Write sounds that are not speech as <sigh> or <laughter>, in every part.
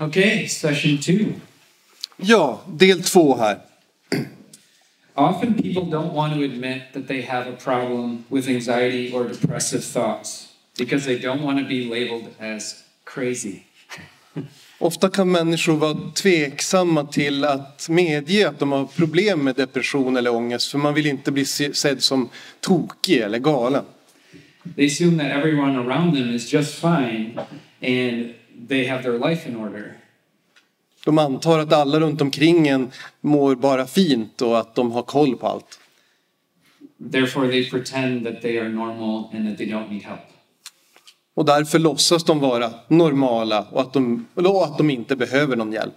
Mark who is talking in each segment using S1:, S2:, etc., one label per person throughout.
S1: Okay, session two.
S2: Ja, del två här.
S1: Often people don't want to admit that they have a problem with anxiety or depressive thoughts because they don't want to be labeled as crazy.
S2: Ofta kan människor vara tveksamma till att medge att de har problem med depression eller ångest för man vill inte bli se- sedd som tokig eller galen.
S1: They assume that everyone around them is just fine and they have their life in order.
S2: De antar att alla runt omkring en mår bara fint och att de har koll på allt.
S1: Therefore, they pretend that they are normal and that they don't need help.
S2: Och därför låtsas de vara normala och att de, och att de inte behöver någon hjälp.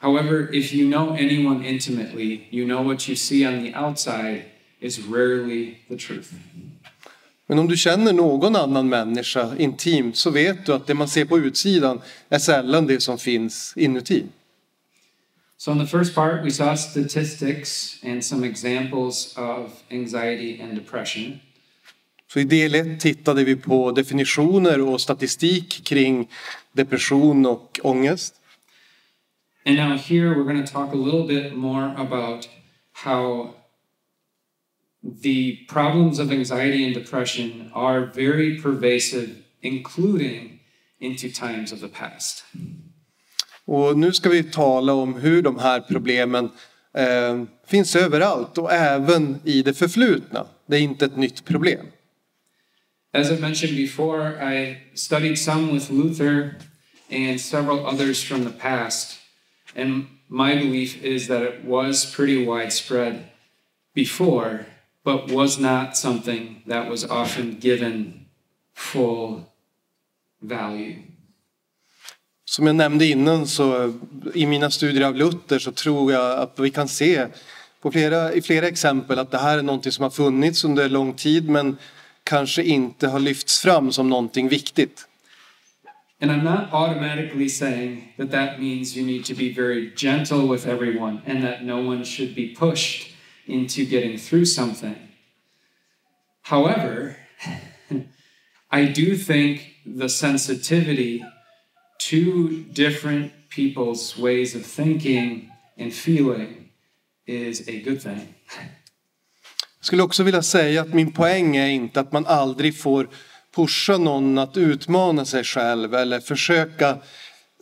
S1: However, if you know anyone intimately, you know what you see on the outside is rarely the truth.
S2: Men om du känner någon annan människa intimt så vet du att det man ser på utsidan är sällan det som finns inuti.
S1: So, in the first part, we saw statistics and some examples of anxiety and depression.
S2: Så i del 1 tittade vi på definitioner och statistik kring depression och ångest.
S1: And now, here, we're going to talk a little bit more about how the problems of anxiety and depression are very pervasive, including into times of the past.
S2: Och nu ska vi tala om hur de här problemen eh, finns överallt och även i det förflutna. Det är inte ett nytt problem.
S1: As I mentioned before, I studied some with Luther and several others from the past. And my belief is that it was pretty widespread before, but was not something that was often given full value.
S2: Som jag nämnde innan så i mina studier av Luther så tror jag att vi kan se på flera, i flera exempel att det här är någonting som har funnits under lång tid men kanske inte har lyfts fram som någonting viktigt.
S1: And I'm not automatically saying that that means you need to be very gentle with everyone and that no one should be pushed into getting through something. However, I do think the sensitivity to different people's ways of thinking and feeling is a good thing.
S2: Jag skulle också vilja säga att min poäng är inte att man aldrig får pusha någon att utmana sig själv eller försöka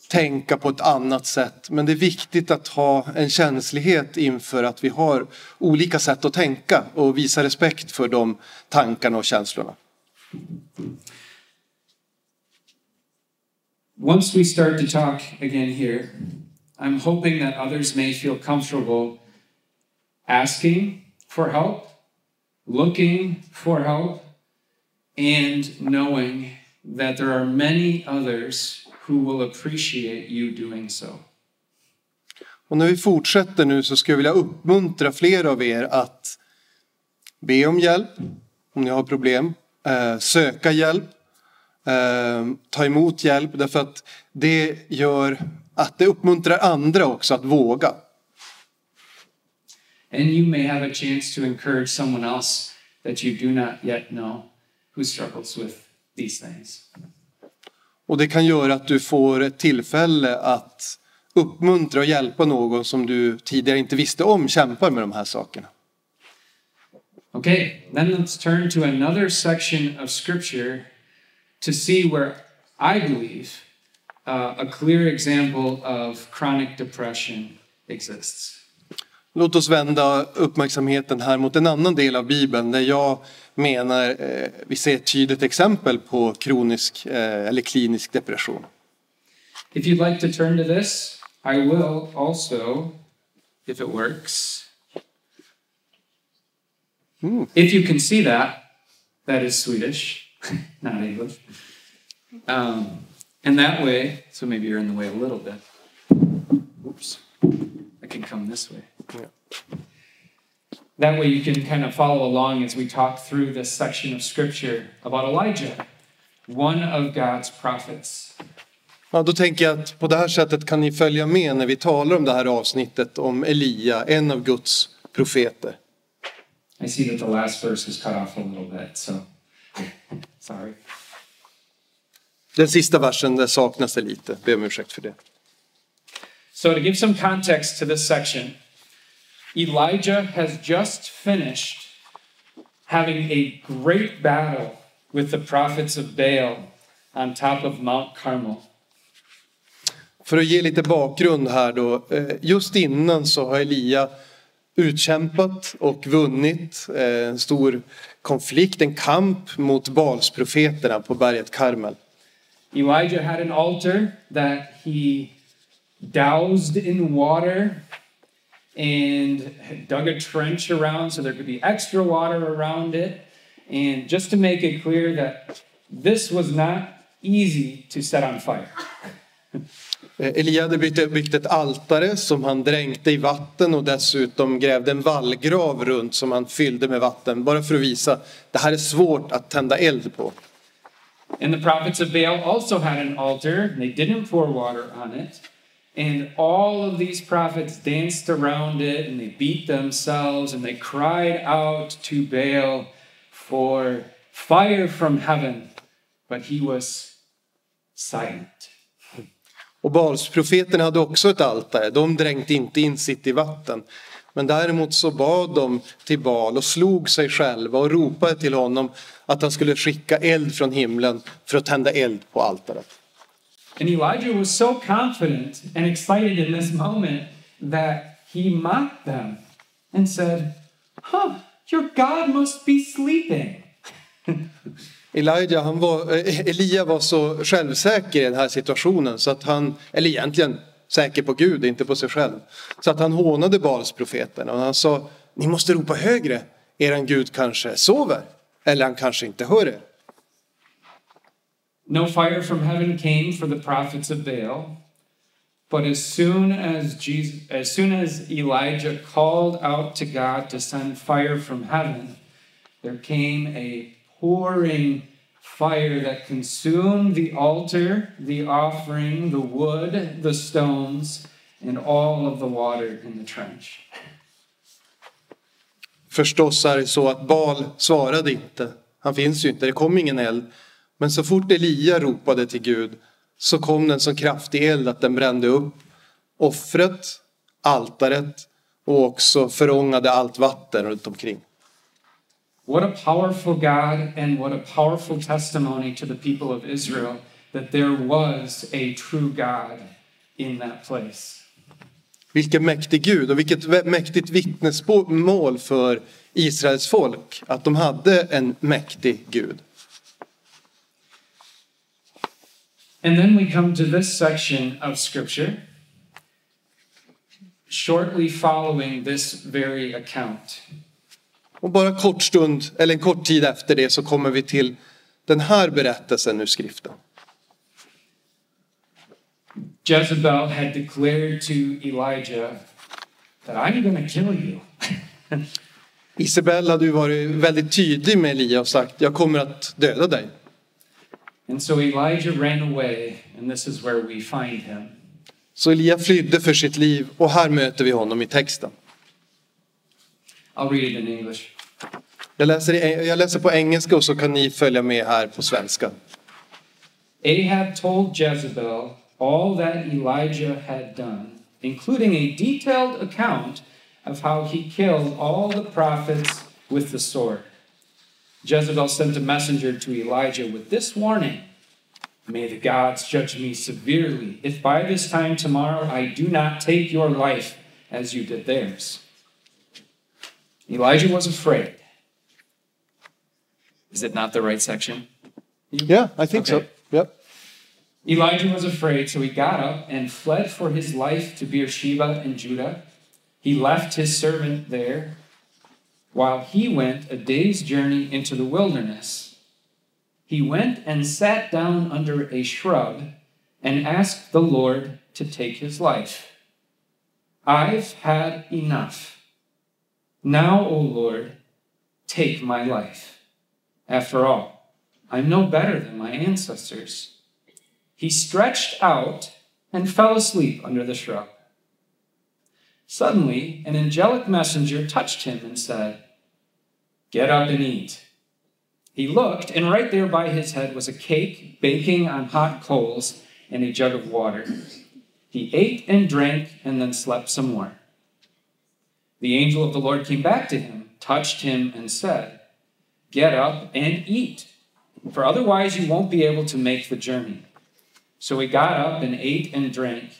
S2: tänka på ett annat sätt. Men det är viktigt att ha en känslighet inför att vi har olika sätt att tänka och visa respekt för de tankarna och känslorna.
S1: Once we start to talk again here, I'm hoping that others may feel comfortable asking for help, looking for help, and knowing that there are many others who will appreciate you doing so.
S2: Och när vi fortsätter nu så skulle jag vilja uppmuntra fler av er att be om hjälp om ni har problem, eh, söka hjälp, eh, ta emot hjälp därför att det gör att det uppmuntrar andra också att våga.
S1: And you may have a chance to encourage someone else that you do not yet know who struggles with these things.
S2: Och det kan göra att du får ett tillfälle att uppmuntra och hjälpa någon som du tidigare inte visste om kämpar med de här sakerna.
S1: Okay, then let's turn to another section of Scripture to see where I believe uh, a clear example of chronic depression exists.
S2: Låt oss vända uppmärksamheten här mot en annan del av Bibeln där jag menar eh, vi ser ett tydligt exempel på kronisk eh, eller klinisk depression.
S1: If you'd like to turn to this, I will also, if it works. If you can see that, that is Swedish, <laughs> not English. Um, and that way, so maybe you're in the way a little bit. Oops. I can come this way. That way you can kind of follow along as we talk through this section of scripture about Elijah, one of God's prophets.
S2: Ja, då tänker jag att på det här sättet kan ni följa med när vi talar om det här avsnittet om Elia, en av Guds profeter.
S1: I see that the last verse is cut off a little bit, so sorry.
S2: Den sista versen, där saknas det lite. Be om ursäkt för det.
S1: So, to give some context to this section, Elijah has just finished having a great battle with the prophets of Baal on top of Mount Carmel.
S2: För att ge lite bakgrund här då. eh, Just innan så har Elia utkämpat och vunnit eh, en stor konflikt, en kamp mot Balsprofeterna på berget Karmel.
S1: Elijah had an altar that he doused in water and dug a trench around so there could be extra water around it. And just to make it clear that this was not easy to set on fire. <laughs>
S2: Eh, Elia hade byggt, ett altare som han dränkte i vatten och dessutom grävde en vallgrav runt som han fyllde med vatten. Bara för att visa det här är svårt att tända eld på.
S1: And the prophets of Baal also had an altar, and they didn't pour water on it. And all of these prophets danced around it, and they beat themselves, and they cried out to Baal for fire from heaven. But he was silent.
S2: Och Balsprofeterna hade också ett altare. De dränkte inte in sitt i vatten. Men däremot så bad de till Bal och slog sig själva och ropade till honom att han skulle skicka eld från himlen för att tända eld på altaret.
S1: And Elijah was so confident and excited in this moment that he mocked them and said, Huh, your God must be sleeping. <laughs>
S2: Elijah, han var, eh, Elia var så självsäker i den här situationen så att han, eller egentligen säker på Gud, inte på sig själv. Så att han hånade Balsprofeterna och han sa, ni måste ropa högre, eran Gud kanske sover, eller han kanske inte hör er.
S1: No fire from heaven came for the prophets of Baal. But as soon as Jesus, as soon as Elijah called out to God to send fire from heaven, there came a pouring fire that consumed the altar, the offering, the wood, the stones, and all of the water in the trench.
S2: Förstås är det så att Bal svarade inte. Han finns ju inte, det kom ingen eld. Men så fort Elia ropade till Gud så kom den så kraftig eld att den brände upp offret, altaret och också förångade allt vatten runt omkring.
S1: What a powerful God and what a powerful testimony to the people of Israel that there was a true God in that place.
S2: Vilken mäktig Gud och vilket mäktigt vittnesmål för Israels folk att de hade en mäktig Gud.
S1: And then we come to this section of scripture shortly following this very account.
S2: Och bara kort stund, eller en kort tid efter det så kommer vi till den här berättelsen ur skriften.
S1: Jezebel had declared to Elijah that I'm going to kill you. <laughs>
S2: Isabel hade ju varit väldigt tydlig med Elia och sagt jag kommer att döda dig.
S1: And so Elijah ran away, and this is where we find him.
S2: Så Elia flydde för sitt liv och här möter vi honom i texten.
S1: I'll read it in English.
S2: Jag läser, i- jag läser på engelska och så kan ni följa med här på svenska.
S1: Ahab told Jezebel all that Elijah had done, including a detailed account of how he killed all the prophets with the sword. Jezebel sent a messenger to Elijah with this warning May the gods judge me severely if by this time tomorrow I do not take your life as you did theirs. Elijah was afraid. Is it not the right section?
S2: Yeah, I think so. Yep.
S1: Elijah was afraid, so he got up and fled for his life to Beersheba in Judah. He left his servant there while he went a day's journey into the wilderness. He went and sat down under a shrub and asked the Lord to take his life. I've had enough. Now, O Lord, take my life. After all, I'm no better than my ancestors. He stretched out and fell asleep under the shrub. Suddenly, an angelic messenger touched him and said, Get up and eat. He looked, and right there by his head was a cake baking on hot coals and a jug of water. He ate and drank and then slept some more. The angel of the Lord came back to him, touched him, and said, Get up and eat, for otherwise you won't be able to make the journey. So he got up and ate and drank,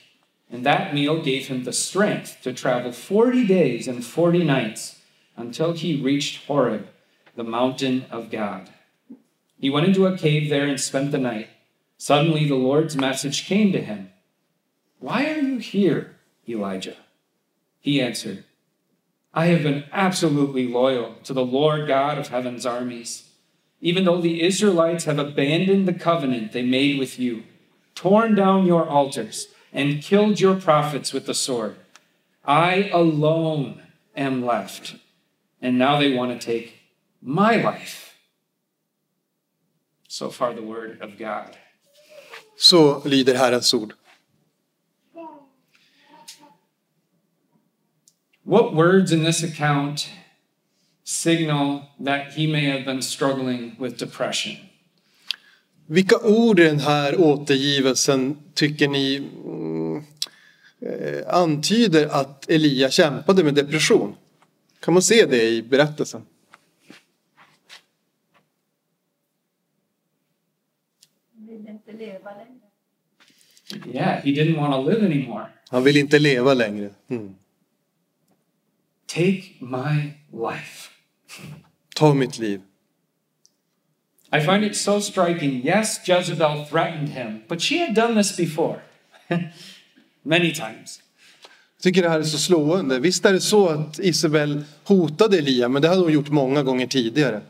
S1: and that meal gave him the strength to travel 40 days and 40 nights until he reached Horeb, the mountain of God. He went into a cave there and spent the night. Suddenly the Lord's message came to him Why are you here, Elijah? He answered, I have been absolutely loyal to the Lord God of heaven's armies. Even though the Israelites have abandoned the covenant they made with you, torn down your altars, and killed your prophets with the sword, I alone am left. And now they want to take my life. So far, the word of God.
S2: Så lyder Herrens ord.
S1: What words in this account signal that he may have been struggling with depression?
S2: Vilka ord i den här återgivelsen tycker ni mm, eh, antyder att Elia kämpade med depression? Kan man se det i berättelsen?
S1: Yeah, he didn't want to live anymore.
S2: Han vill inte leva längre. Mm.
S1: Take my life.
S2: Ta mitt liv.
S1: I find it so striking. Yes, Jezebel threatened him, but she had done this before. <laughs> Many times.
S2: Tycker det här är så slående. Visst är det så att Isabel hotade Elia, men det hade hon gjort många gånger tidigare.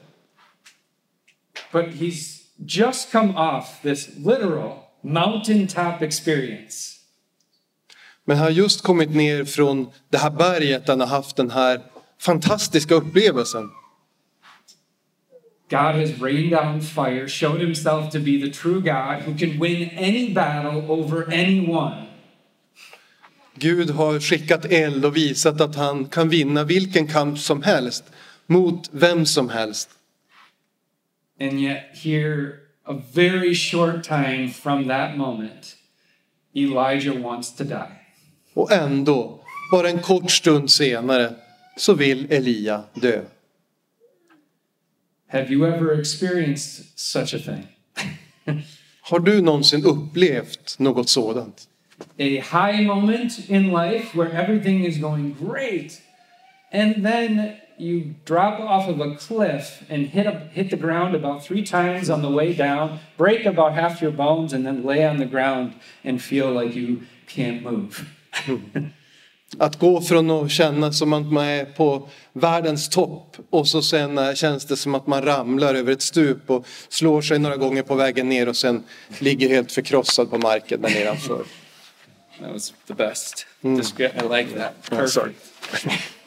S1: But he's just come off this literal mountaintop experience.
S2: Men han har just kommit ner från det här berget där han har haft den här fantastiska upplevelsen.
S1: God has rained down fire, showed himself to be the true God who can win any battle over anyone.
S2: Gud har skickat eld och visat att han kan vinna vilken kamp som helst mot vem som helst.
S1: And yet, here, a very short time from that moment, Elijah wants to die.
S2: Och ändå, bara en kort stund senare, så vill Elia dö.
S1: Have you ever experienced such a thing? <laughs>
S2: Har du någonsin upplevt något sådant?
S1: A high moment in life where everything is going great, and then you drop off of a cliff and hit, a, hit the ground about three times on the way down, break about half your bones, and then lay on the ground and feel like you can't move. <laughs>
S2: Att gå från att känna som att man är på världens topp och så sen eh, känns det som att man ramlar över ett stup och slår sig några gånger på vägen ner och sen ligger helt förkrossad på marken där nedanför.
S1: That was the best. Descri- I like that.
S2: Oh, sorry.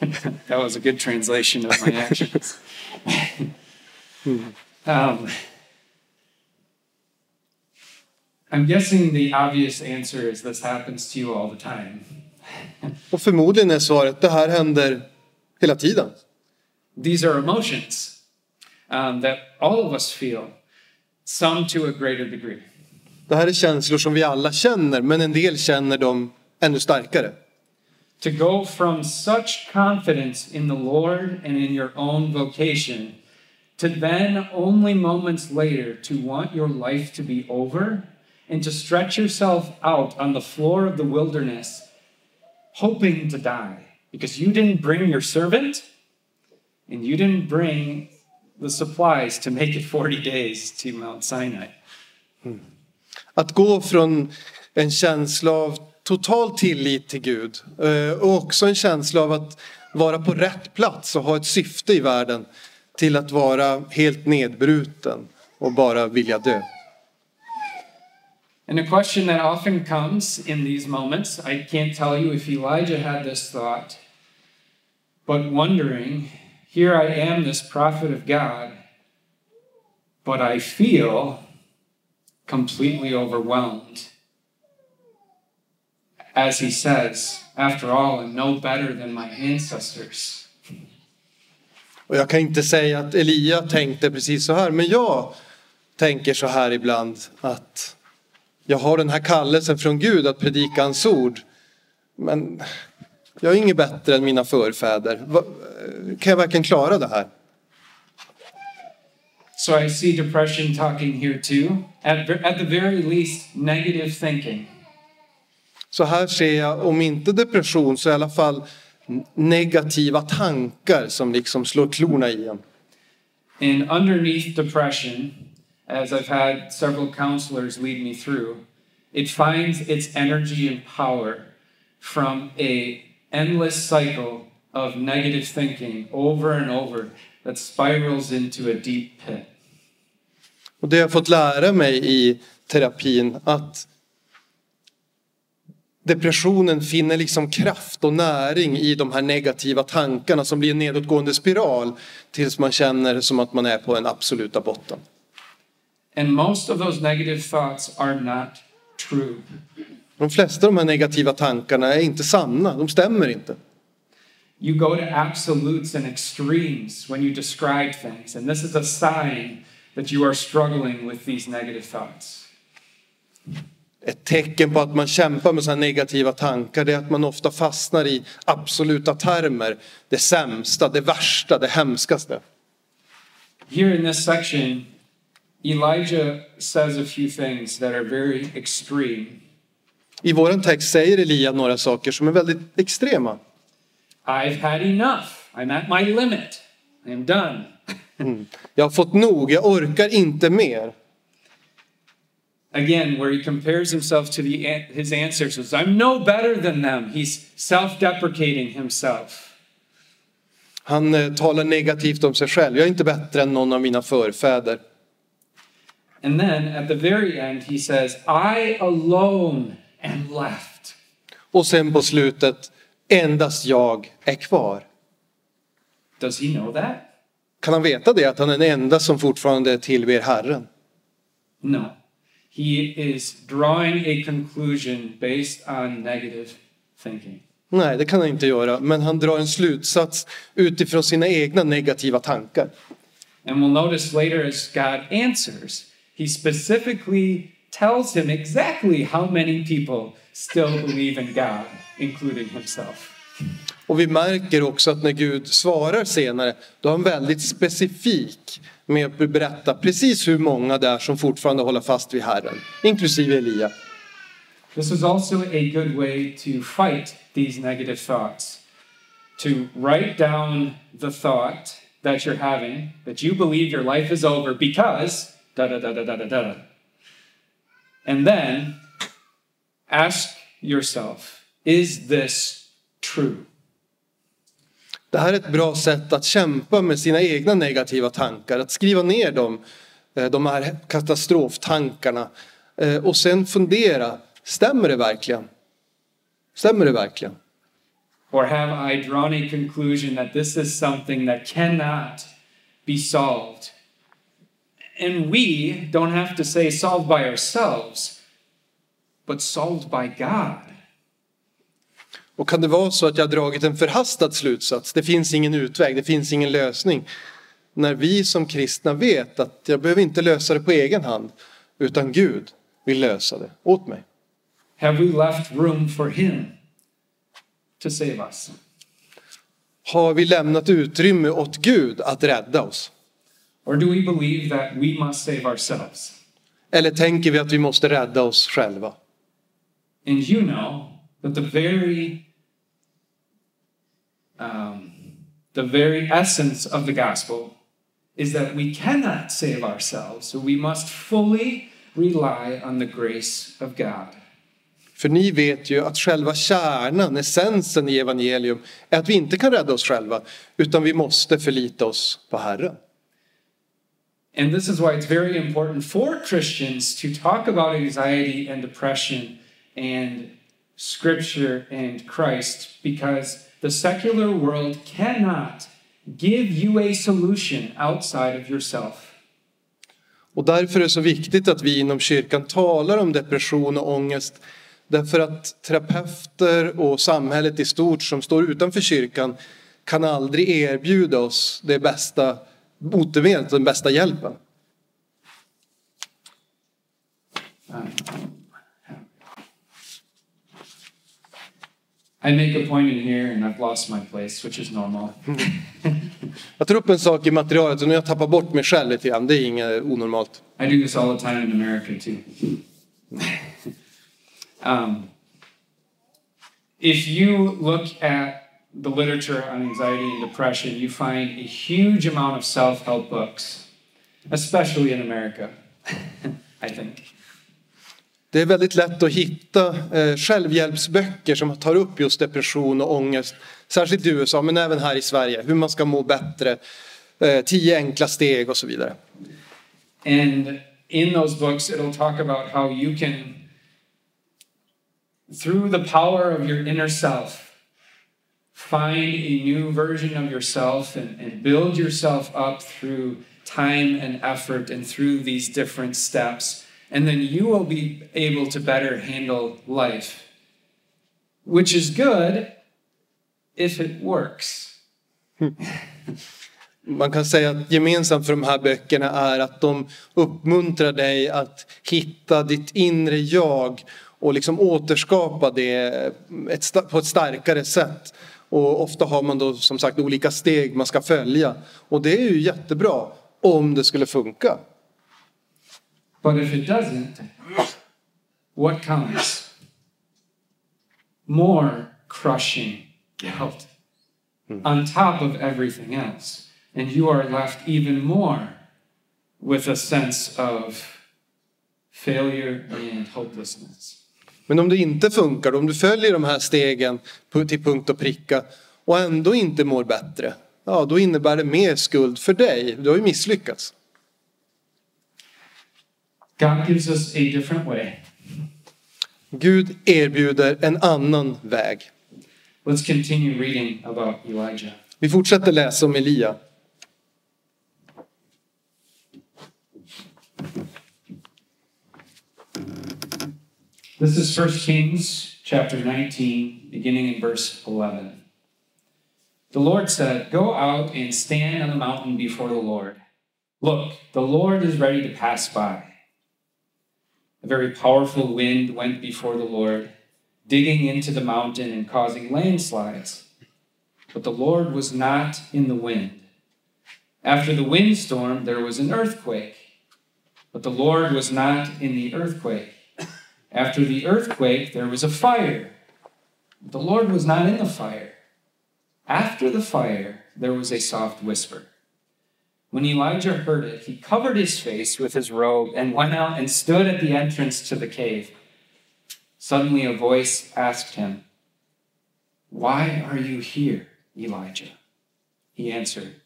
S2: <laughs>
S1: that was a good translation of my actions. <laughs> um, I'm guessing the obvious answer is this happens to you all the time. <laughs>
S2: Och förmodligen är svaret det här händer hela tiden.
S1: These are emotions um, that all of us feel, some to a greater degree.
S2: Det här är känslor som vi alla känner men en del känner dem ännu starkare.
S1: To go from such confidence in the Lord and in your own vocation to then only moments later to want your life to be over and to stretch yourself out on the floor of the wilderness hoping to die because you didn't bring your servant and you didn't bring the supplies to make it 40 days to Mount Sinai. Hmm.
S2: Att gå från en känsla av total tillit till Gud eh, och också en känsla av att vara på rätt plats och ha ett syfte i världen till att vara helt nedbruten och bara vilja dö.
S1: And a question that often comes in these moments, I can't tell you if Elijah had this thought, but wondering, here I am, this prophet of God, but I feel completely overwhelmed. As he says, after all, I'm no better than my ancestors.
S2: Och jag kan inte säga att Elia tänkte precis så här men jag tänker så här ibland att Jag har den här kallelsen från Gud att predika hans ord. Men jag är inget bättre än mina förfäder. Kan jag verkligen klara det här?
S1: So I see depression talking here too. At, at the very least, negative thinking.
S2: Så här ser jag, om inte depression så i alla fall negativa tankar som liksom slår klorna i en.
S1: And underneath depression, as I've had several counselors lead me through, it finds its energy and power from a endless cycle of negative thinking over and over that spirals into a deep pit.
S2: Och det har jag fått lära mig i terapin att depressionen finner liksom kraft och näring i de här negativa tankarna som blir en nedåtgående spiral tills man känner som att man är på en absoluta botten.
S1: And most of those negative thoughts are not true.
S2: De flesta av de här negativa tankarna är inte sanna, de stämmer inte.
S1: You go to absolutes and extremes when you describe things, and this is a sign that you are struggling with these negative thoughts.
S2: Ett tecken på att man kämpar med sådana negativa tankar det är att man ofta fastnar i absoluta termer. Det sämsta, det värsta, det hemskaste.
S1: Here in this section, Elijah says a few things that are very extreme.
S2: I vår text säger Elia några saker som är väldigt extrema.
S1: I've had enough. I'm at my limit. I am done.
S2: Jag har fått nog, jag orkar inte mer.
S1: Again, where he compares himself to the, his ancestors. I'm no better than them. He's self deprecating himself.
S2: Han eh, talar negativt om sig själv. Jag är inte bättre än någon av mina förfäder.
S1: And then at the very end, he says, I alone am left.
S2: Och sen på slutet, endast jag är kvar.
S1: Does he know that?
S2: Kan han veta det, att han är den enda som fortfarande tillber Herren?
S1: No. He is drawing a conclusion based on negative thinking.
S2: Nej, det kan han inte göra. Men han drar en slutsats utifrån sina egna negativa tankar.
S1: And we'll notice later as God answers, he specifically tells him exactly how many people still believe in God, including himself.
S2: Och vi märker också att när Gud svarar senare, då är han väldigt specifik med att berätta precis hur många det är som fortfarande håller fast vid Herren, inklusive Elia.
S1: This is also a good way to fight these negative thoughts. To write down the thought that you're having, that you believe your life is over because da da da da da da da. And then ask yourself, is this true?
S2: Det här är ett bra sätt att kämpa med sina egna negativa tankar, att skriva ner dem, eh, de här katastroftankarna eh, och sen fundera, stämmer det verkligen? Stämmer det verkligen?
S1: Or have I drawn a conclusion that this is something that cannot be solved? And we don't have to say solved by ourselves, but solved by God.
S2: Och kan det vara så att jag har dragit en förhastad slutsats? Det finns ingen utväg, det finns ingen lösning. När vi som kristna vet att jag behöver inte lösa det på egen hand, utan Gud vill lösa det åt mig.
S1: Have we left room for Him to save us?
S2: Har vi lämnat utrymme åt Gud att rädda oss?
S1: Or do we believe that we must save ourselves?
S2: Eller tänker vi att vi måste rädda oss själva?
S1: And you know that the very um, the very essence of the gospel is that we cannot save ourselves, so we must fully rely on the grace of God.
S2: För ni vet ju att själva kärnan, essensen i evangelium är att vi inte kan rädda oss själva, utan vi måste förlita oss på Herren.
S1: And this is why it's very important for Christians to talk about anxiety and depression and scripture and Christ because the secular world cannot give you a solution outside of yourself.
S2: Och därför är det så viktigt att vi inom kyrkan talar om depression och ångest. Därför att terapeuter och samhället i stort som står utanför kyrkan kan aldrig erbjuda oss det bästa botemedlet, den bästa hjälpen.
S1: I make a point in here and I've lost my place, which is normal. <laughs>
S2: Jag tar upp en sak i materialet och nu har jag tappat bort mig själv lite grann. Det är inget onormalt.
S1: I do this all the time in America too. <laughs> um, if you look at the literature on anxiety and depression, you find a huge amount of self help books, especially in America, <laughs> I think.
S2: Det är väldigt lätt att hitta eh, självhjälpsböcker som tar upp just depression och ångest. Särskilt i USA, men även här i Sverige. Hur man ska må bättre. Eh, tio enkla steg och så vidare.
S1: And in those books, it'll talk about how you can, through the power of your inner self, find a new version of yourself and, and build yourself up through time and effort and through these different steps. And then you will be able to better handle life, which is good if it works. <laughs>
S2: Man kan säga att gemensamt för de här böckerna är att de uppmuntrar dig att hitta ditt inre jag och liksom återskapa det på ett starkare sätt. Och ofta har man då som sagt olika steg man ska följa. Och det är ju jättebra om det skulle funka.
S1: But if it doesn't, what comes? More crushing guilt hmm. on top of everything else. And you are left even more with a sense of failure and hopelessness.
S2: Men om det inte funkar, om du följer de här stegen pu- till punkt och pricka och ändå inte mår bättre, ja då innebär det mer skuld för dig. Du har ju misslyckats.
S1: God gives us a different way.
S2: Gud erbjuder en annan väg.
S1: Let's continue reading about Elijah.
S2: Vi fortsätter läsa om Elia.
S1: This is 1 Kings chapter 19, beginning in verse 11. The Lord said, Go out and stand on the mountain before the Lord. Look, the Lord is ready to pass by. A very powerful wind went before the Lord, digging into the mountain and causing landslides. But the Lord was not in the wind. After the windstorm, there was an earthquake. But the Lord was not in the earthquake. After the earthquake, there was a fire. But the Lord was not in the fire. After the fire, there was a soft whisper. When Elijah heard it, he covered his face with his robe and went out and stood at the entrance to the cave. Suddenly, a voice asked him, Why are you here, Elijah? He answered,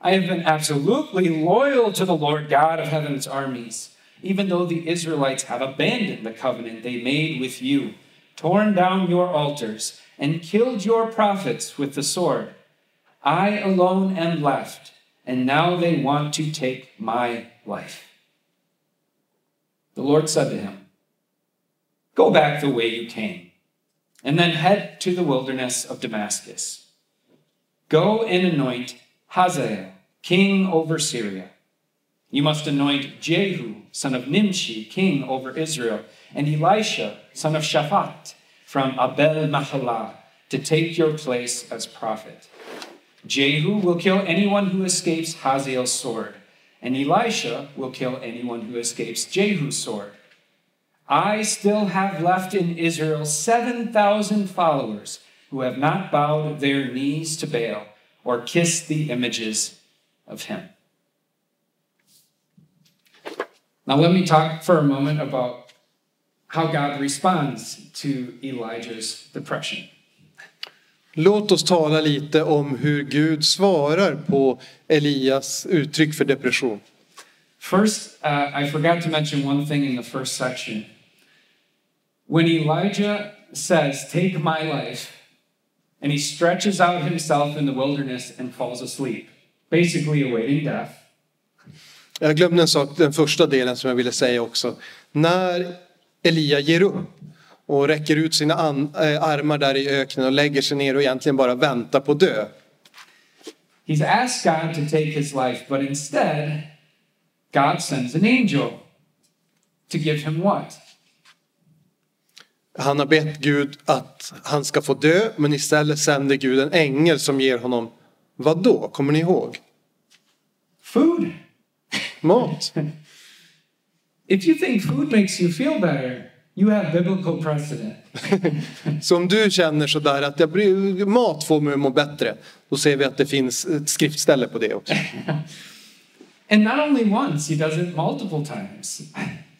S1: I have been absolutely loyal to the Lord God of heaven's armies even though the Israelites have abandoned the covenant they made with you, torn down your altars, and killed your prophets with the sword. I alone am left, and now they want to take my life. The Lord said to him, Go back the way you came, and then head to the wilderness of Damascus. Go and anoint Hazael, king over Syria. You must anoint Jehu, son of Nimshi, king over Israel, and Elisha, son of Shaphat, from Abel Mahalah, to take your place as prophet. Jehu will kill anyone who escapes Hazael's sword, and Elisha will kill anyone who escapes Jehu's sword. I still have left in Israel 7,000 followers who have not bowed their knees to Baal or kissed the images of him. Now, let me talk for a moment about how God responds to Elijah's depression.
S2: Låt oss tala lite om hur Gud svarar på Elias uttryck för depression.
S1: First, uh, I forgot to mention one thing in the first section. When Elijah says, Take my life, and he stretches out himself in the wilderness and falls asleep, basically awaiting death.
S2: Jag glömde en sak, den första delen som jag ville säga också. När Elia ger upp och räcker ut sina äh, armar där i öknen och lägger sig ner och egentligen bara väntar på dö.
S1: He's asked God to take his life, but instead, God sends an angel to give him what?
S2: Han har bett Gud att han ska få dö men istället sänder Gud en ängel som ger honom vad då? Kommer ni ihåg?
S1: Food.
S2: Mat. <laughs>
S1: If you think food makes you feel better, you have biblical precedent. <laughs>
S2: Så om du känner sådär att jag, bry- mat får mig att må bättre, då ser vi att det finns ett skriftställe på det också. <laughs>
S1: And not only once, he does it multiple times.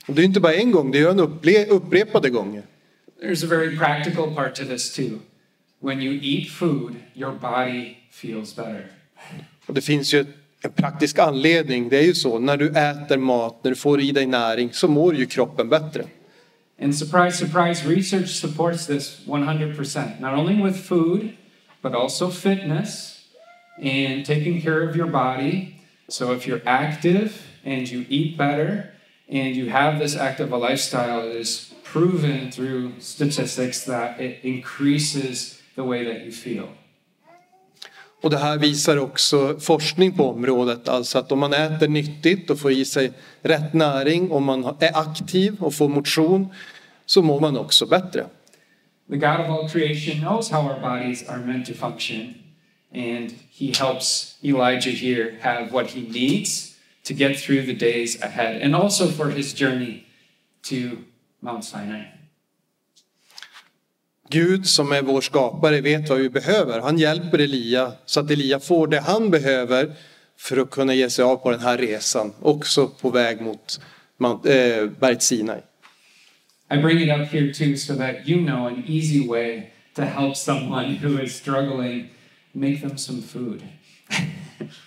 S2: Och det är inte bara en gång, det gör han upple- upprepade gånger.
S1: There's a very practical part to this too. When you eat food, your body feels better.
S2: Och det finns ju en praktisk anledning, det är ju så, när du äter mat, när du får i dig näring, så mår ju kroppen bättre.
S1: And surprise, surprise, research supports this 100%. Not only with food, but also fitness and taking care of your body. So if you're active and you eat better and you have this active lifestyle, it is proven through statistics that it increases the way that you feel.
S2: Och det här visar också forskning på området, alltså att om man äter nyttigt och får i sig rätt näring, om man är aktiv och får motion, så mår man också bättre.
S1: The God of all creation knows how our bodies are meant to function, and he helps Elijah here have what he needs to get through the days ahead and also for his journey to Mount Sinai.
S2: Gud som är vår skapare vet vad vi behöver. Han hjälper Elia så att Elia får det han behöver för att kunna ge sig av på den här resan, också på väg mot eh, berget Sinai.
S1: I bring it up here too so that you know an easy way to help someone who is struggling. Make them some food.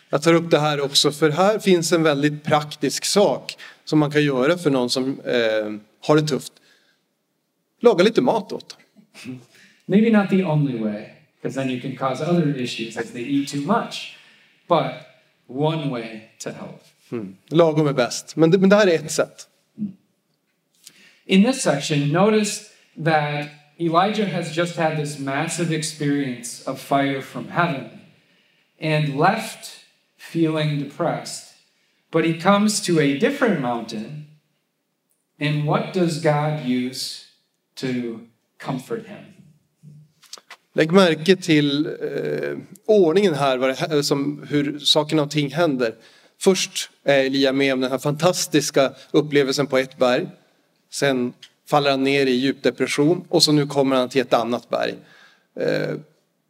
S2: Jag tar upp det här också för här finns en väldigt praktisk sak som man kan göra för någon som eh, har det tufft. Laga lite mat åt dem.
S1: Maybe not the only way, because then you can cause other issues as they eat too much, but one way to help. Hmm.
S2: Lagom är bäst. Men det, men det här är ett sätt.
S1: In this section, notice that Elijah has just had this massive experience of fire from heaven and left feeling depressed. But he comes to a different mountain, and what does God use to comfort him?
S2: Lägg märke till eh, ordningen här, det, som, hur sakerna och ting händer. Först är Elia med om den här fantastiska upplevelsen på ett berg. Sen faller han ner i djup depression och så nu kommer han till ett annat berg. Eh,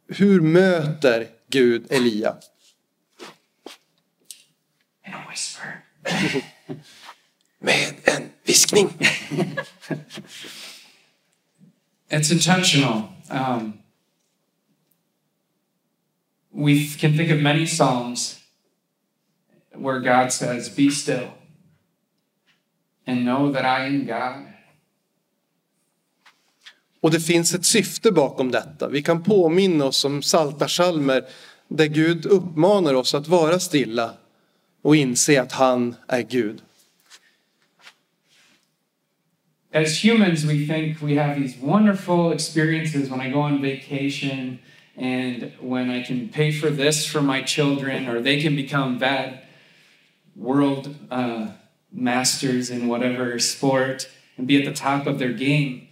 S2: hur möter Gud Elia? <laughs> Med en viskning. <laughs>
S1: It's intentional. Um, we can think of many Psalms where God says, Be still and know that I am God.
S2: Och det finns ett syfte bakom detta. Vi kan påminna oss om saltarsalmer där Gud uppmanar oss att vara stilla och inse att han är Gud.
S1: As humans, we think we have these wonderful experiences when I go on vacation and when I can pay for this for my children, or they can become bad world uh, masters in whatever sport and be at the top of their game.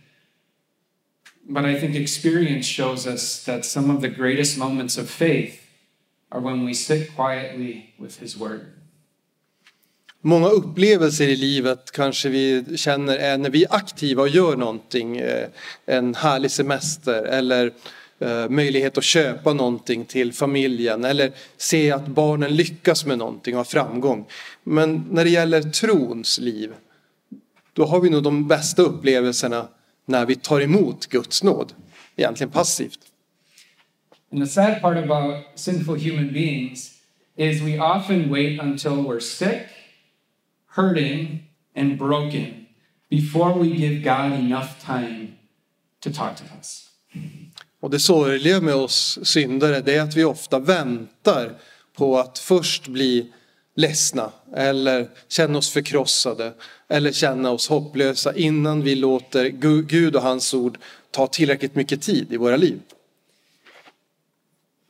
S1: But I think experience shows us that some of the greatest moments of faith are when we sit quietly with His Word.
S2: Många upplevelser i livet kanske vi känner är när vi är aktiva och gör någonting. Eh, en härlig semester eller eh, möjlighet att köpa någonting till familjen eller se att barnen lyckas med någonting och har framgång. Men när det gäller trons liv, då har vi nog de bästa upplevelserna när vi tar emot Guds nåd. Egentligen passivt.
S1: And the sad part about sinful human beings is we often wait until we're sick, hurting, and broken before we give God enough time to talk to us.
S2: Och det sorgliga med oss syndare det är att vi ofta väntar på att först bli ledsna eller känna oss förkrossade eller känna oss hopplösa innan vi låter Gu- Gud och hans ord ta tillräckligt mycket tid i våra liv.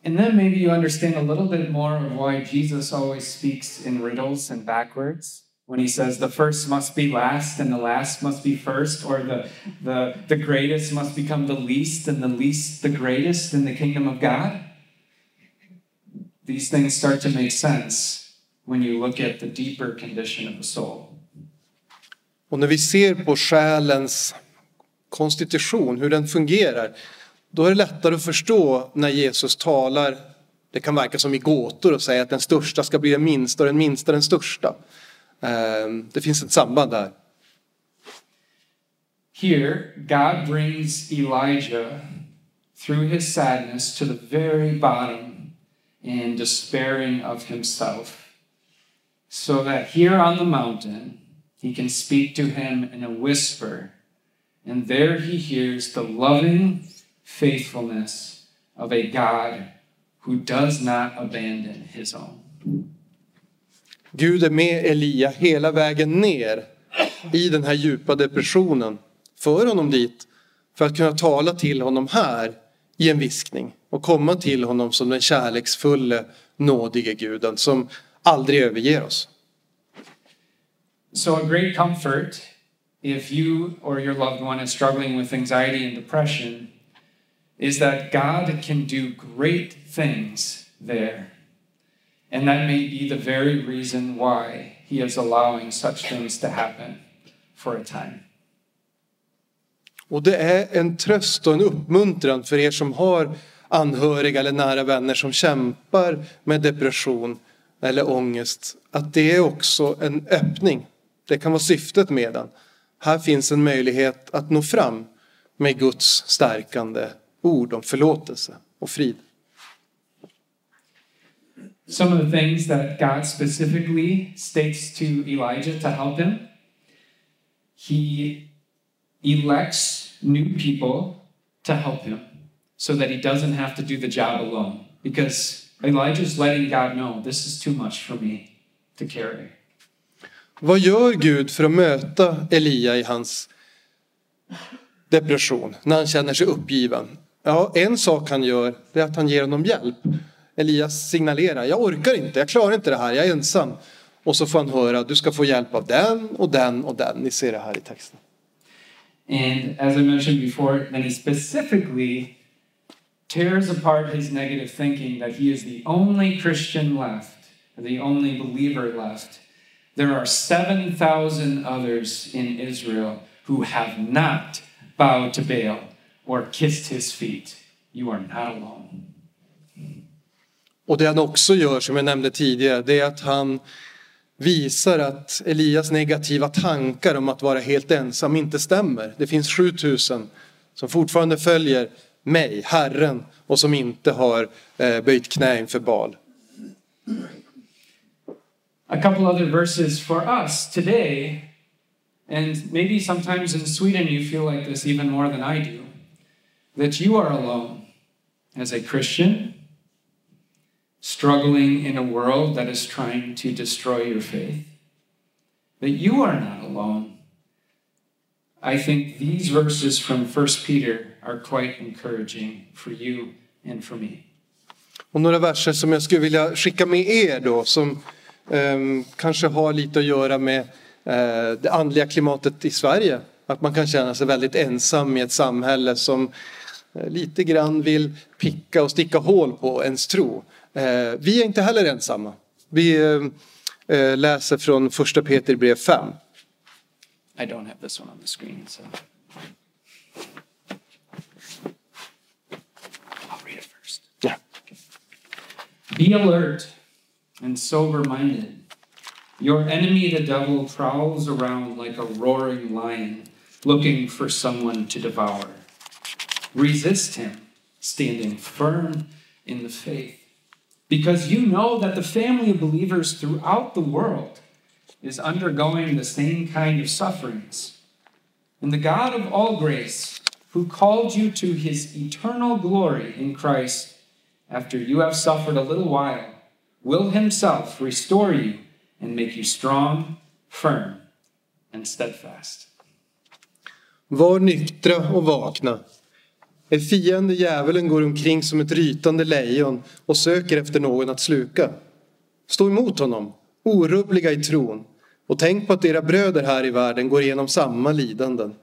S1: And then maybe you understand a little bit more of why Jesus always speaks in riddles and backwards when he says the first must be last and the last must be first, or the, the, the greatest must become the least and the least the greatest in the kingdom of God. These things start to make sense when you look at the deeper condition of the soul.
S2: Och när vi ser på själens konstitution, hur den fungerar, då är det lättare att förstå när Jesus talar, det kan verka som i gåtor och säga att den största ska bli den minsta och den minsta den största. Ehm, Det finns ett samband där.
S1: Here, God brings Elijah through his sadness to the very bottom and despairing of himself, so that here on the mountain he can speak to him in a whisper, and there he hears the loving faithfulness of a God who does not abandon his own.
S2: Gud är med Elia hela vägen ner i den här djupa depressionen. För honom dit för att kunna tala till honom här i en viskning och komma till honom som den kärleksfulle, nådige guden som aldrig överger oss.
S1: So, a great comfort if you or your loved one is struggling with anxiety and depression is that God can do great things there. And that may be the very reason why He is allowing such things to happen for a time.
S2: Och det är en tröst och en uppmuntran för er som har anhöriga eller nära vänner som kämpar med depression eller ångest. Att det är också en öppning. Det kan vara syftet med den. Här finns en möjlighet att nå fram med Guds stärkande ord om förlåtelse och frid.
S1: Some of the things that God specifically states to Elijah to help him He elects new people to help him so that he doesn't have to do the job alone. Because Elijah's letting God know this is too much for me to carry.
S2: Vad gör Gud för att möta Elia i hans depression när han känner sig uppgiven? Ja, en sak han gör är att han ger honom hjälp. Elias jag orkar inte, jag klarar inte det här, jag är ensam. Och så får han höra, du ska få hjälp av den och den och den. Ni ser det här i texten.
S1: And as I mentioned before, then he specifically tears apart his negative thinking that he is the only Christian left, the only believer left. There are 7,000 others in Israel who have not bowed to Baal or kissed his feet. You are not alone.
S2: Och det han också gör, som jag nämnde tidigare, det är att han visar att Elias negativa tankar om att vara helt ensam inte stämmer. Det finns 7000 som fortfarande följer mig, Herren, och som inte har eh, böjt knä inför Baal.
S1: A couple other verses for us today, and maybe sometimes in Sweden you feel like this even more than I do, that you are alone as a Christian, struggling in a world that is trying to destroy your faith, that you are not alone. I think these verses from 1 Peter are quite encouraging for you and for me.
S2: Och några verser som jag skulle vilja skicka med er då som ehm, kanske har lite att göra med eh, det andliga klimatet i Sverige. Att man kan känna sig väldigt ensam i ett samhälle som eh, lite grann vill picka och sticka hål på ens tro. Eh, vi är inte heller ensamma. Vi eh, eh, läser från första Peter brev 5.
S1: I don't have this one on the screen, so. I'll read it first.
S2: Ja.
S1: Be alert and sober minded. Your enemy, the devil, prowls around like a roaring lion, looking for someone to devour. Resist him, standing firm in the faith, because you know that the family of believers throughout the world is undergoing the same kind of sufferings. And the God of all grace, who called you to his eternal glory in Christ, after you have suffered a little while, will himself restore you and make you strong, firm, and steadfast.
S2: Var nyktra och vakna. En fiende djävulen går omkring som ett rytande lejon och söker efter någon att sluka. Stå emot honom, orubbliga i tron. Och tänk på att era bröder här i världen går igenom samma lidanden.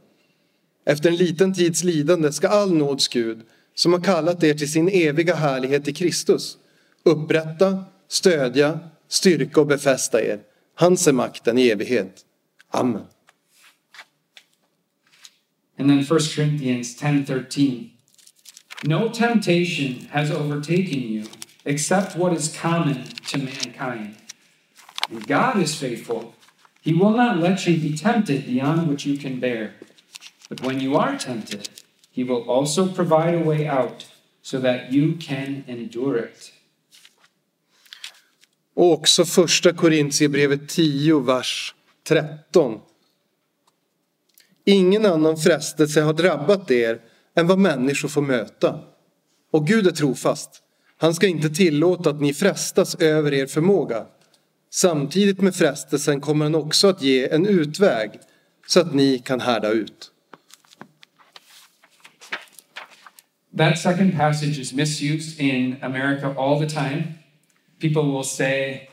S2: Efter en liten tids lidande ska all nåds Gud, som har kallat er till sin eviga härlighet i Kristus, upprätta, stödja, styrka och befästa er. Hans är makten i evighet. Amen.
S1: And then 1 Corinthians 10:13. No temptation has overtaken you except what is common to mankind. And God is faithful. He will not let you be tempted beyond what you can bear. But when you are tempted, he will also provide a way out so that you can endure it.
S2: Och också första Korintierbrevet 10, vers 13. Ingen annan frestelse har drabbat er än vad människor får möta. Och Gud är trofast. Han ska inte tillåta att ni frestas över er förmåga. Samtidigt med frestelsen kommer han också att ge en utväg så att ni kan härda ut.
S1: That second passage is misused in America all the time. People will say,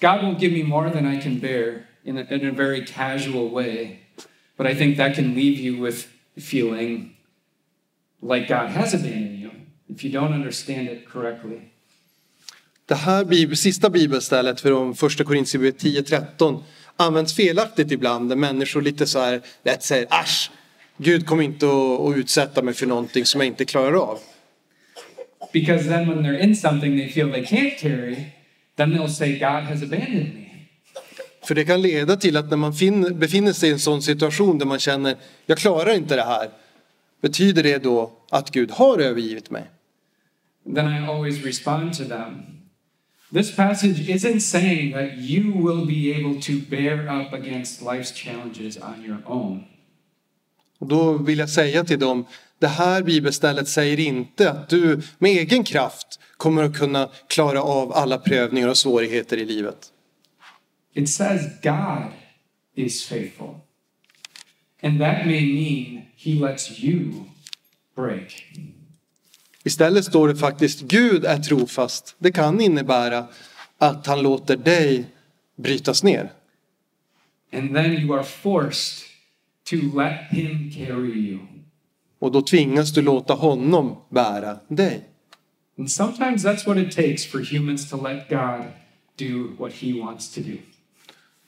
S1: God won't give me more than I can bear in a, in a very casual way. But I think that can leave you with feeling like God has abandoned you if you don't understand it correctly.
S2: Det här bibel, sista bibelstället från första Korintierbrevet 10.13 används felaktigt ibland där människor lite så här lätt säger asch, Gud kommer inte att, utsätta mig för någonting som jag inte klarar av.
S1: Because then when they're in something they feel they can't carry, then they'll say, God has abandoned me.
S2: För det kan leda till att när man fin- befinner sig i en sån situation där man känner jag klarar inte det här. Betyder det då att Gud har övergivit mig?
S1: Then I always respond to them. This passage isn't saying that you will be able to bear up against life's challenges on your own.
S2: Och då vill jag säga till dem, det här bibelstället säger inte att du med egen kraft kommer att kunna klara av alla prövningar och svårigheter i livet.
S1: It says God is faithful. And that may mean he lets you break.
S2: Istället står det faktiskt Gud är trofast. Det kan innebära att han låter dig brytas ner.
S1: And then you are forced to let him carry you.
S2: Och då tvingas du låta honom bära dig.
S1: And sometimes that's what it takes for humans to let God do what he wants to do.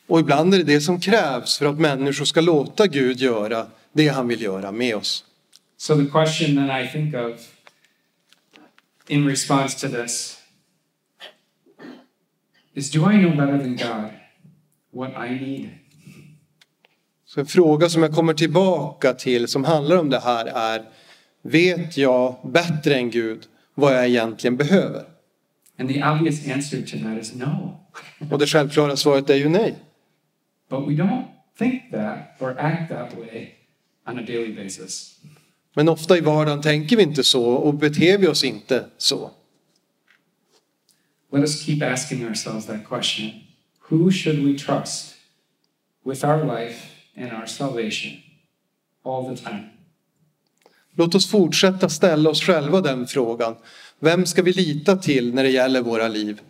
S2: Och ibland är det det som krävs för att människor ska låta Gud göra det han vill göra med oss.
S1: So the question that I think of in response to this is do I know better than God what I need?
S2: Så en fråga som jag kommer tillbaka till som handlar om det här är Vet jag bättre än Gud vad jag egentligen behöver?
S1: And the obvious answer to that is no.
S2: Och det självklara svaret är ju nej.
S1: But we don't think that or act that way on a daily basis.
S2: Men ofta i vardagen tänker vi inte så och beter vi oss inte så.
S1: Let us keep asking ourselves that question Who should we trust with our life and our salvation all the time?
S2: Låt oss fortsätta ställa oss själva den frågan. Vem ska vi lita till när det gäller våra liv?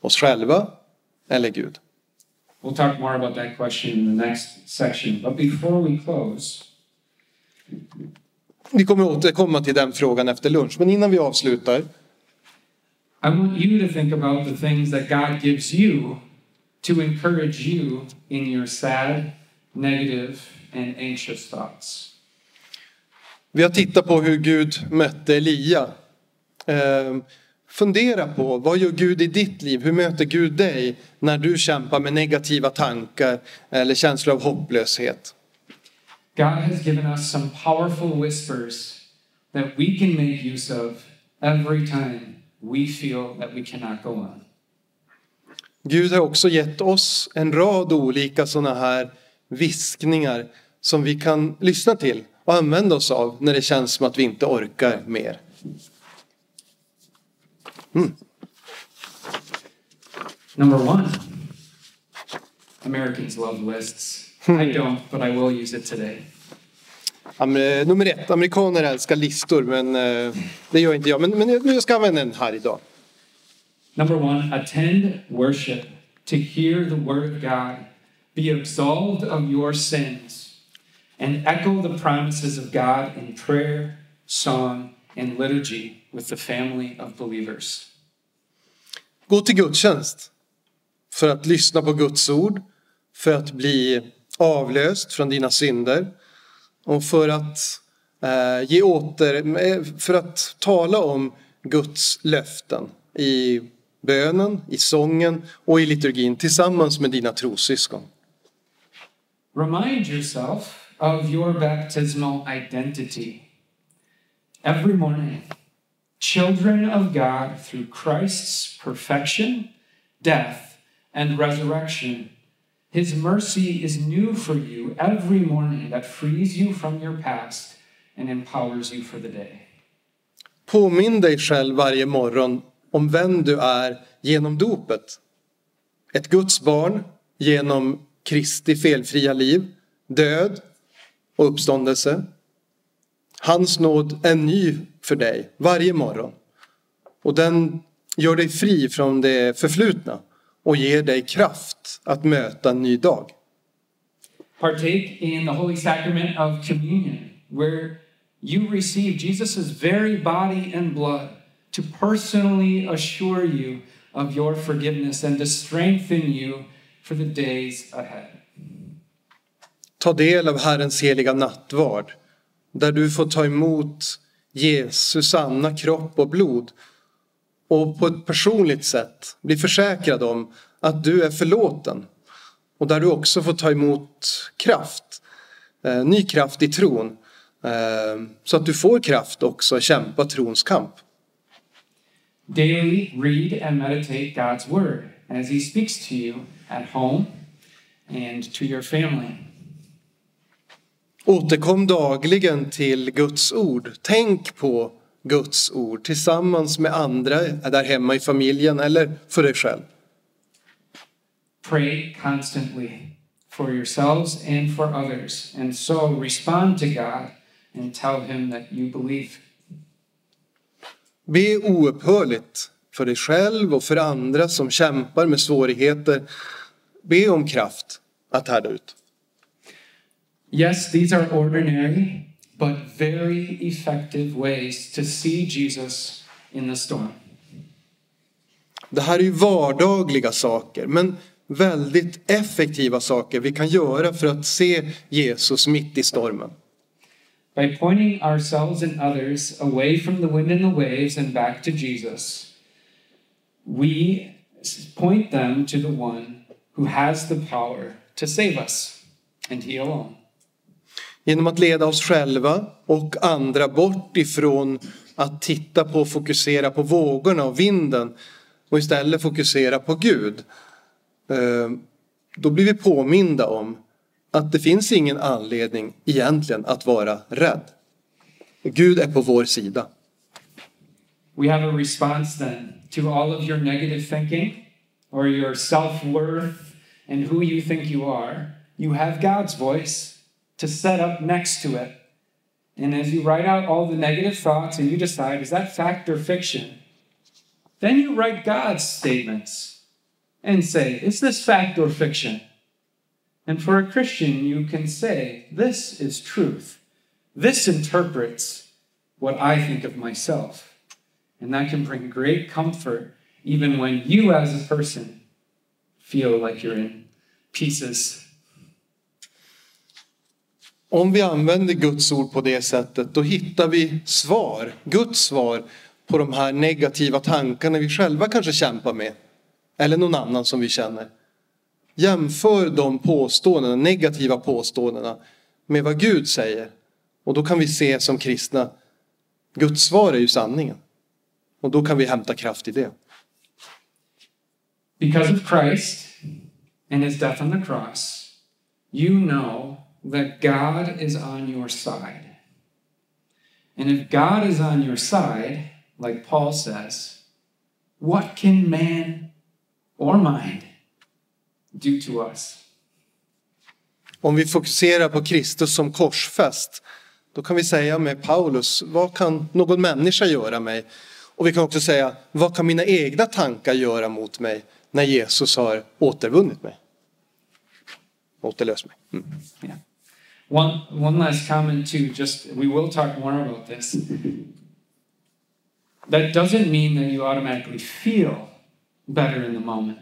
S2: Oss själva eller Gud?
S1: We'll talk more about that question in the next section. But before we close,
S2: Vi kommer återkomma till den frågan efter lunch, men innan vi avslutar
S1: I want you to think about the things that God gives you to encourage you in your sad, negative, and anxious thoughts.
S2: Vi har tittat på hur Gud mötte Elia. Eh, fundera på vad gör Gud i ditt liv? Hur möter Gud dig när du kämpar med negativa tankar eller känslor av hopplöshet?
S1: God has given us some powerful whispers that we can make use of every time we feel that we cannot go on.
S2: Gud har också gett oss en rad olika sådana här viskningar som vi kan lyssna till och använda oss av när det känns som att vi inte orkar mer.
S1: Number one, Americans love lists. I don't, but I will use it today.
S2: Amer- Nummer ett, amerikaner älskar listor men eh, det gör inte jag. Men, men jag ska använda den här idag.
S1: Number one, attend worship to hear the word of God be absolved of your sins, and echo the promises of God in prayer, song, and liturgy with the family of believers.
S2: Gå till gudstjänst för att lyssna på Guds ord, för att bli avlöst från dina synder och för att eh, ge åter, eh, för att tala om Guds löften i bönen, i sången och i liturgin tillsammans med dina trossyskon.
S1: Remind yourself of your baptismal identity. Every morning, children of God through Christ's perfection, death, and resurrection. His mercy is new for you every morning that frees you from your past and empowers you for the day.
S2: Påminn dig själv varje morgon om vem du är genom dopet. Ett Guds barn genom Kristi felfria liv, död och uppståndelse. Hans nåd är ny för dig varje morgon. Och den gör dig fri från det förflutna och ger dig kraft att möta en ny dag.
S1: Partake in the holy sacrament of communion, where you receive Jesus' very body and blood to personally assure you of your forgiveness and to strengthen you for the days ahead.
S2: Ta del av Herrens heliga nattvard där du får ta emot Jesu sanna kropp och blod och på ett personligt sätt bli försäkrad om att du är förlåten och där du också får ta emot kraft, eh, ny kraft i tron eh, så att du får kraft också att kämpa trons kamp.
S1: Daily read and meditate God's word as he speaks to you at home and to your family.
S2: Återkom dagligen till Guds ord. Tänk på Guds ord tillsammans med andra där hemma i familjen eller för dig själv.
S1: Pray constantly for yourselves and for others, and so respond to God and tell Him that you believe.
S2: Be oupphörligt för dig själv och för andra som kämpar med svårigheter. Be om kraft att härda ut.
S1: Yes, these are ordinary, but very effective ways to see Jesus in the storm.
S2: Det här är ju vardagliga saker, men väldigt effektiva saker vi kan göra för att se Jesus mitt i stormen.
S1: By pointing ourselves and others away from the wind and the waves and back to Jesus, we point them to the one who has the power to save us, and He alone.
S2: Genom att leda oss själva och andra bort ifrån att titta på och fokusera på vågorna och vinden och istället fokusera på Gud. Eh, då blir vi påminda om att det finns ingen anledning egentligen att vara rädd. Gud är på vår sida.
S1: We have a response then to all of your negative thinking or your self worth and who you think you are. You have God's voice to set up next to it. And as you write out all the negative thoughts and you decide, is that fact or fiction? Then you write God's statements and say, is this fact or fiction? And for a Christian, you can say, this is truth. This interprets what I think of myself. And that can bring great comfort even when you, as a person, feel like you're in pieces.
S2: Om vi använder Guds ord på det sättet då hittar vi svar, Guds svar på de här negativa tankarna vi själva kanske kämpar med. Eller någon annan som vi känner. Jämför de påståendena, negativa påståendena med vad Gud säger. Och då kan vi se som kristna, Guds svar är ju sanningen. Och då kan vi hämta kraft i det.
S1: Because of Christ and his death on the cross, you know that God is on your side. And if God is on your side, like Paul says, what can man or mind do to us?
S2: Om vi fokuserar på Kristus som korsfäst, då kan vi säga med Paulus, vad kan någon människa göra mig? Och vi kan också säga, vad kan mina egna tankar göra mot mig när Jesus har återvunnit mig? återlös mig. Mm.
S1: Yeah. One one last comment too. Just we will talk more about this. That doesn't mean that you automatically feel better in the moment.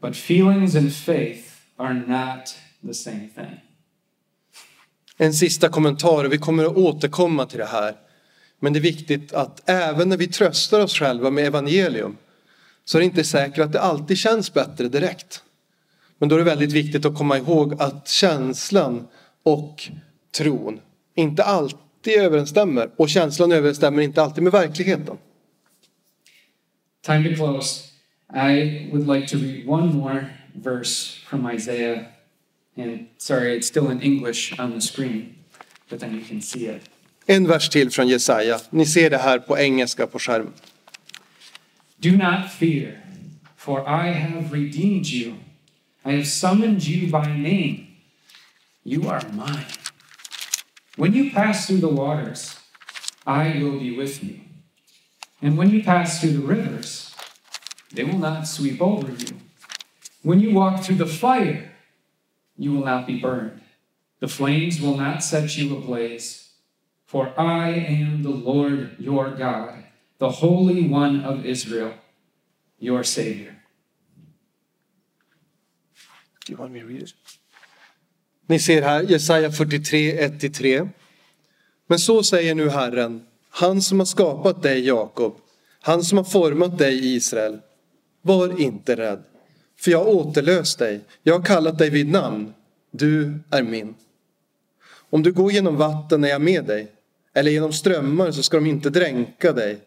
S1: But feelings and faith are not the same thing.
S2: En sista kommentar, och vi kommer att återkomma till det här. Men det är viktigt att även när vi tröstar oss själva med evangelium så är det inte säkert att det alltid känns bättre direkt. Men då är det väldigt viktigt att komma ihåg att känslan och tron inte alltid överensstämmer. Och känslan överensstämmer inte alltid med verkligheten.
S1: Time to close. I would like to read one more verse from Isaiah. And sorry, it's still in English on the screen, but then you can see it.
S2: En vers till från Jesaja. Ni ser det här på engelska på skärmen.
S1: Do not fear, for I have redeemed you. I have summoned you by name. You are mine. When you pass through the waters, I will be with you. And when you pass through the rivers, they will not sweep over you. When you walk through the fire, you will not be burned. The flames will not set you ablaze. For I am the Lord your God, the Holy One of Israel, your Savior.
S2: Do you want me to read it? Ni ser här Jesaja 43, 1-3. Men så säger nu Herren, han som har skapat dig Jakob, han som har format dig Israel. Var inte rädd, för jag har återlöst dig. Jag har kallat dig vid namn. Du är min. Om du går genom vatten är jag med dig, eller genom strömmar så ska de inte dränka dig.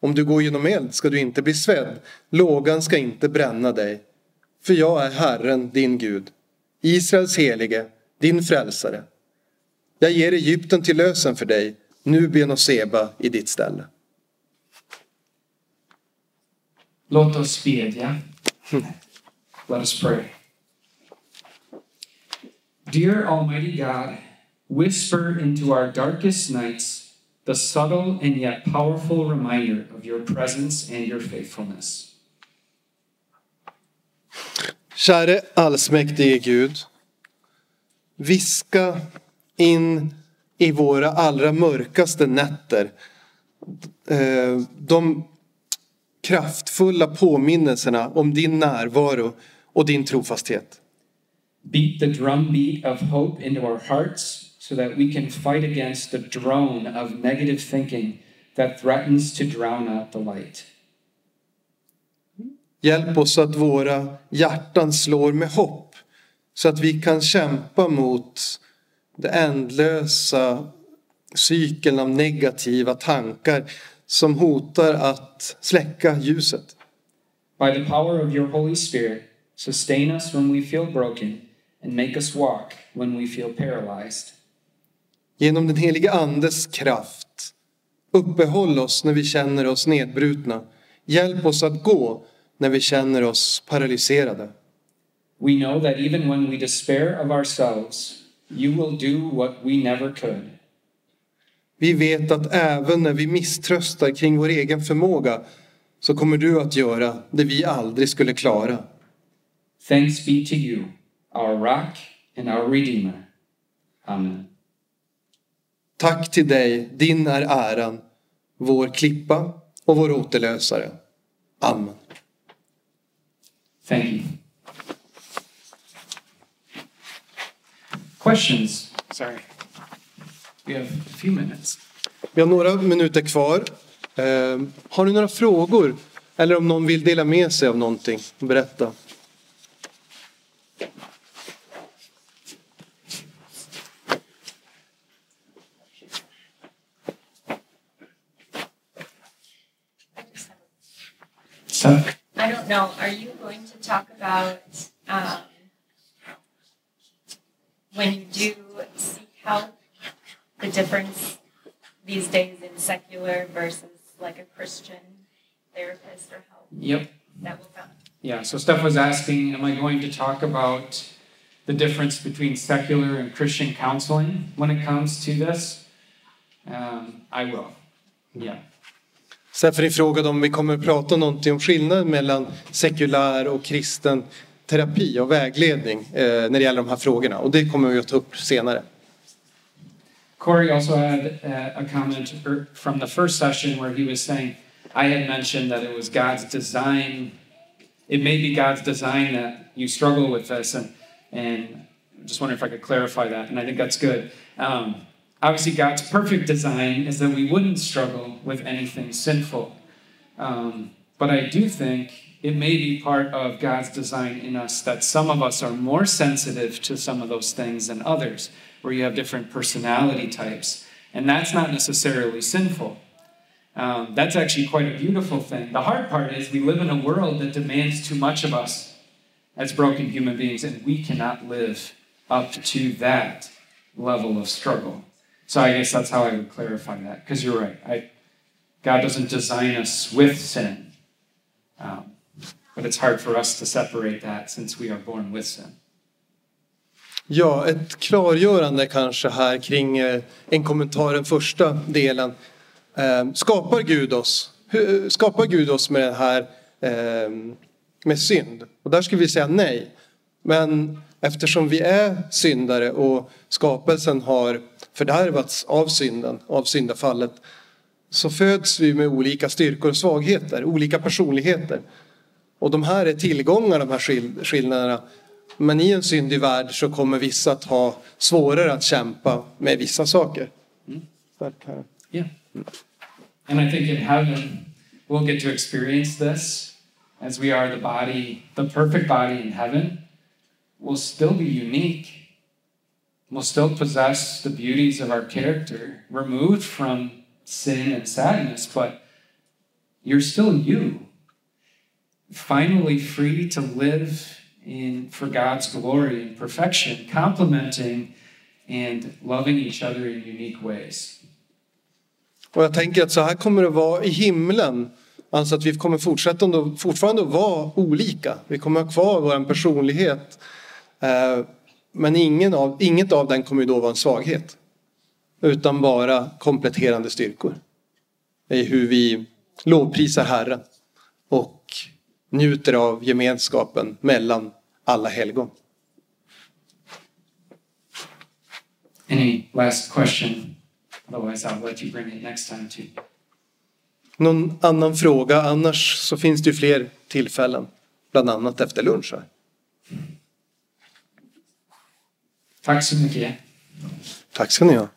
S2: Om du går genom eld ska du inte bli svedd, lågan ska inte bränna dig. För jag är Herren, din Gud, Israels helige, din frälsare. Jag ger Egypten till lösen för dig, Nubien och Seba i ditt ställe.
S1: Låt oss bedja. Let us pray. Dear Almighty God, whisper into our darkest nights the subtle and yet powerful reminder of your presence and your faithfulness.
S2: Käre allsmäktige Gud. Viska in i våra allra mörkaste nätter eh, de kraftfulla påminnelserna om din närvaro och din trofasthet.
S1: Beat the drumbeat of hope into our hearts so that we can fight against the drone of negative thinking that threatens to drown out the light.
S2: Hjälp oss att våra hjärtan slår med hopp så att vi kan kämpa mot det ändlösa cykeln av negativa tankar som hotar att släcka ljuset.
S1: By the power of your Holy Spirit, sustain us when we feel broken and make us walk when we feel paralyzed.
S2: Genom den helige Andes kraft uppehåll oss när vi känner oss nedbrutna. Hjälp oss att gå när vi känner oss paralyserade.
S1: We know that even when we despair of ourselves, you will do what we never could.
S2: Vi vet att även när vi misströstar kring vår egen förmåga så kommer du att göra det vi aldrig skulle klara.
S1: Thanks be to you, our rock and our redeemer. Amen.
S2: Tack till dig, din är äran, vår klippa och vår återlösare. Amen.
S1: Thank you. Questions? Sorry. We have a few minutes.
S2: Vi har några minuter kvar. Eh, har ni några frågor? Eller om någon vill dela med sig av någonting, berätta.
S1: So,
S3: I don't know. Are you going to talk about um, when you do seek help, the difference these days in secular versus like a Christian therapist or help
S1: yep.
S3: that will come?
S1: Yeah, so Steph was asking, am I going to talk about the difference between secular and Christian counseling when it comes to this? Um, I will. Yeah.
S2: Stephanie frågade om vi kommer att prata någonting om skillnaden mellan sekulär och kristen terapi och vägledning eh, när det gäller de här frågorna. Och det kommer vi att ta upp senare.
S1: Corey also had uh, a comment from the first session where he was saying, I had mentioned that it was God's design. It may be God's design that you struggle with this, and and just wondering if I could clarify that. And I think that's good. Um, obviously, God's perfect design is that we wouldn't struggle with anything sinful. Um, but I do think it may be part of God's design in us that some of us are more sensitive to some of those things than others, where you have different personality types. And that's not necessarily sinful. Um, that's actually quite a beautiful thing. The hard part is we live in a world that demands too much of us as broken human beings, and we cannot live up to that level of struggle. So I guess that's how I would clarify that, because you're right. I, God doesn't design us with sin. Um, but it's hard for us to separate that since we are born with sin.
S2: Ja, ett klargörande kanske här kring eh, en kommentar, den första delen. Eh, Skapar Gud oss? Skapar Gud oss med det här eh, med synd? Och där skulle vi säga nej. Men eftersom vi är syndare och skapelsen har fördärvats av synden, av syndafallet, så föds vi med olika styrkor och svagheter, olika personligheter. Och de här är tillgångar, de här skill- skillnaderna. Men i en syndig värld så kommer vissa att ha svårare att kämpa med vissa saker. Där kan jag-
S1: Yeah. And I think in heaven, we'll get to experience this as we are the body, the perfect body in heaven. We'll still be unique. We'll still possess the beauties of our character, removed from sin and sadness, but you're still you. Finally free to live in for God's glory and perfection, complementing and loving each other in unique ways.
S2: Och jag tänker att så här kommer det vara i himlen. Alltså att vi kommer fortsätta fortfarande att vara olika. Vi kommer ha kvar vår personlighet. Eh, Men ingen av, inget av den kommer ju då vara en svaghet. Utan bara kompletterande styrkor. I hur vi lovprisar Herren. Och njuter av gemenskapen mellan alla helgon.
S1: Any last question? Otherwise, I'll let you bring it next time too.
S2: Någon annan fråga? Annars så finns det ju fler tillfällen. Bland annat efter lunch här.
S1: Tack så mycket.
S2: Tack ska ni ha.